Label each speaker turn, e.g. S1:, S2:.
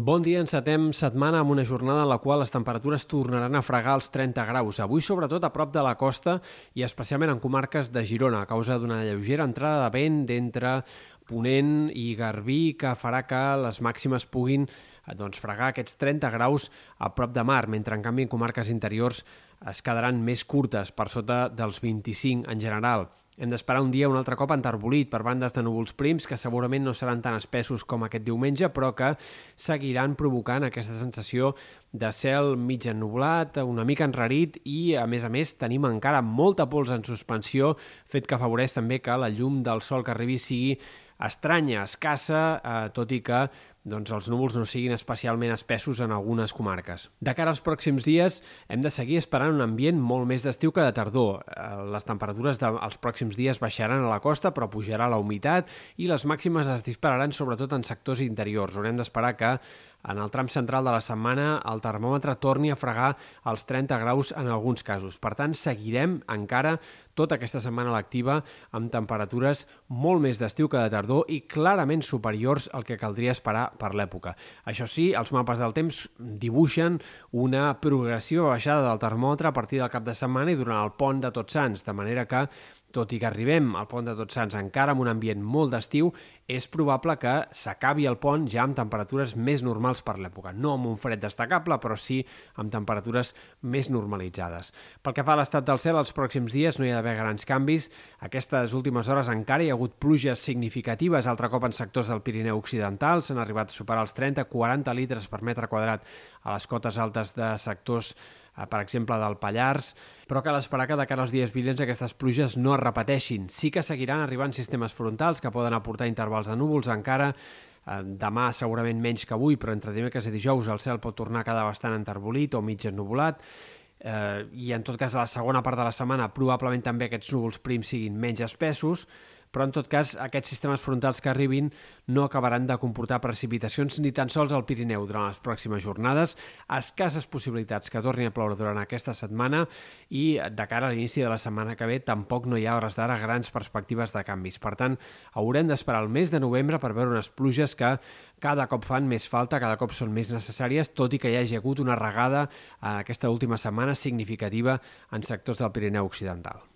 S1: Bon dia, encetem setmana amb una jornada en la qual les temperatures tornaran a fregar els 30 graus. Avui, sobretot, a prop de la costa i especialment en comarques de Girona, a causa d'una lleugera entrada de vent d'entre Ponent i Garbí que farà que les màximes puguin eh, doncs, fregar aquests 30 graus a prop de mar, mentre en canvi en comarques interiors es quedaran més curtes, per sota dels 25 en general. Hem d'esperar un dia un altre cop enterbolit per bandes de núvols prims que segurament no seran tan espessos com aquest diumenge, però que seguiran provocant aquesta sensació de cel mig ennublat, una mica enrarit i, a més a més, tenim encara molta pols en suspensió, fet que afavoreix també que la llum del sol que arribi sigui estranya, escassa, eh, tot i que doncs, els núvols no siguin especialment espessos en algunes comarques. De cara als pròxims dies hem de seguir esperant un ambient molt més d'estiu que de tardor. Eh, les temperatures dels pròxims dies baixaran a la costa, però pujarà la humitat i les màximes es dispararan sobretot en sectors interiors. Haurem d'esperar que en el tram central de la setmana el termòmetre torni a fregar els 30 graus en alguns casos. Per tant, seguirem encara tota aquesta setmana lectiva amb temperatures molt més d'estiu que de tardor i clarament superiors al que caldria esperar per l'època. Això sí, els mapes del temps dibuixen una progressiva baixada del termòmetre a partir del cap de setmana i durant el pont de Tots Sants, de manera que tot i que arribem al pont de Tots Sants encara amb un ambient molt d'estiu, és probable que s'acabi el pont ja amb temperatures més normals per l'època. No amb un fred destacable, però sí amb temperatures més normalitzades. Pel que fa a l'estat del cel, els pròxims dies no hi ha d'haver grans canvis. Aquestes últimes hores encara hi ha hagut pluges significatives, altre cop en sectors del Pirineu Occidental, s'han arribat a superar els 30-40 litres per metre quadrat a les cotes altes de sectors per exemple, del Pallars, però cal esperar que de cara als dies vinents aquestes pluges no es repeteixin. Sí que seguiran arribant sistemes frontals que poden aportar intervals de núvols encara, eh, demà segurament menys que avui, però entre dimecres i dijous el cel pot tornar a quedar bastant enterbolit o mig ennubulat, eh, i en tot cas a la segona part de la setmana probablement també aquests núvols prims siguin menys espessos, però en tot cas aquests sistemes frontals que arribin no acabaran de comportar precipitacions ni tan sols al Pirineu durant les pròximes jornades, escasses possibilitats que tornin a ploure durant aquesta setmana i de cara a l'inici de la setmana que ve tampoc no hi ha hores d'ara grans perspectives de canvis. Per tant, haurem d'esperar el mes de novembre per veure unes pluges que cada cop fan més falta, cada cop són més necessàries, tot i que hi hagi hagut una regada aquesta última setmana significativa en sectors del Pirineu Occidental.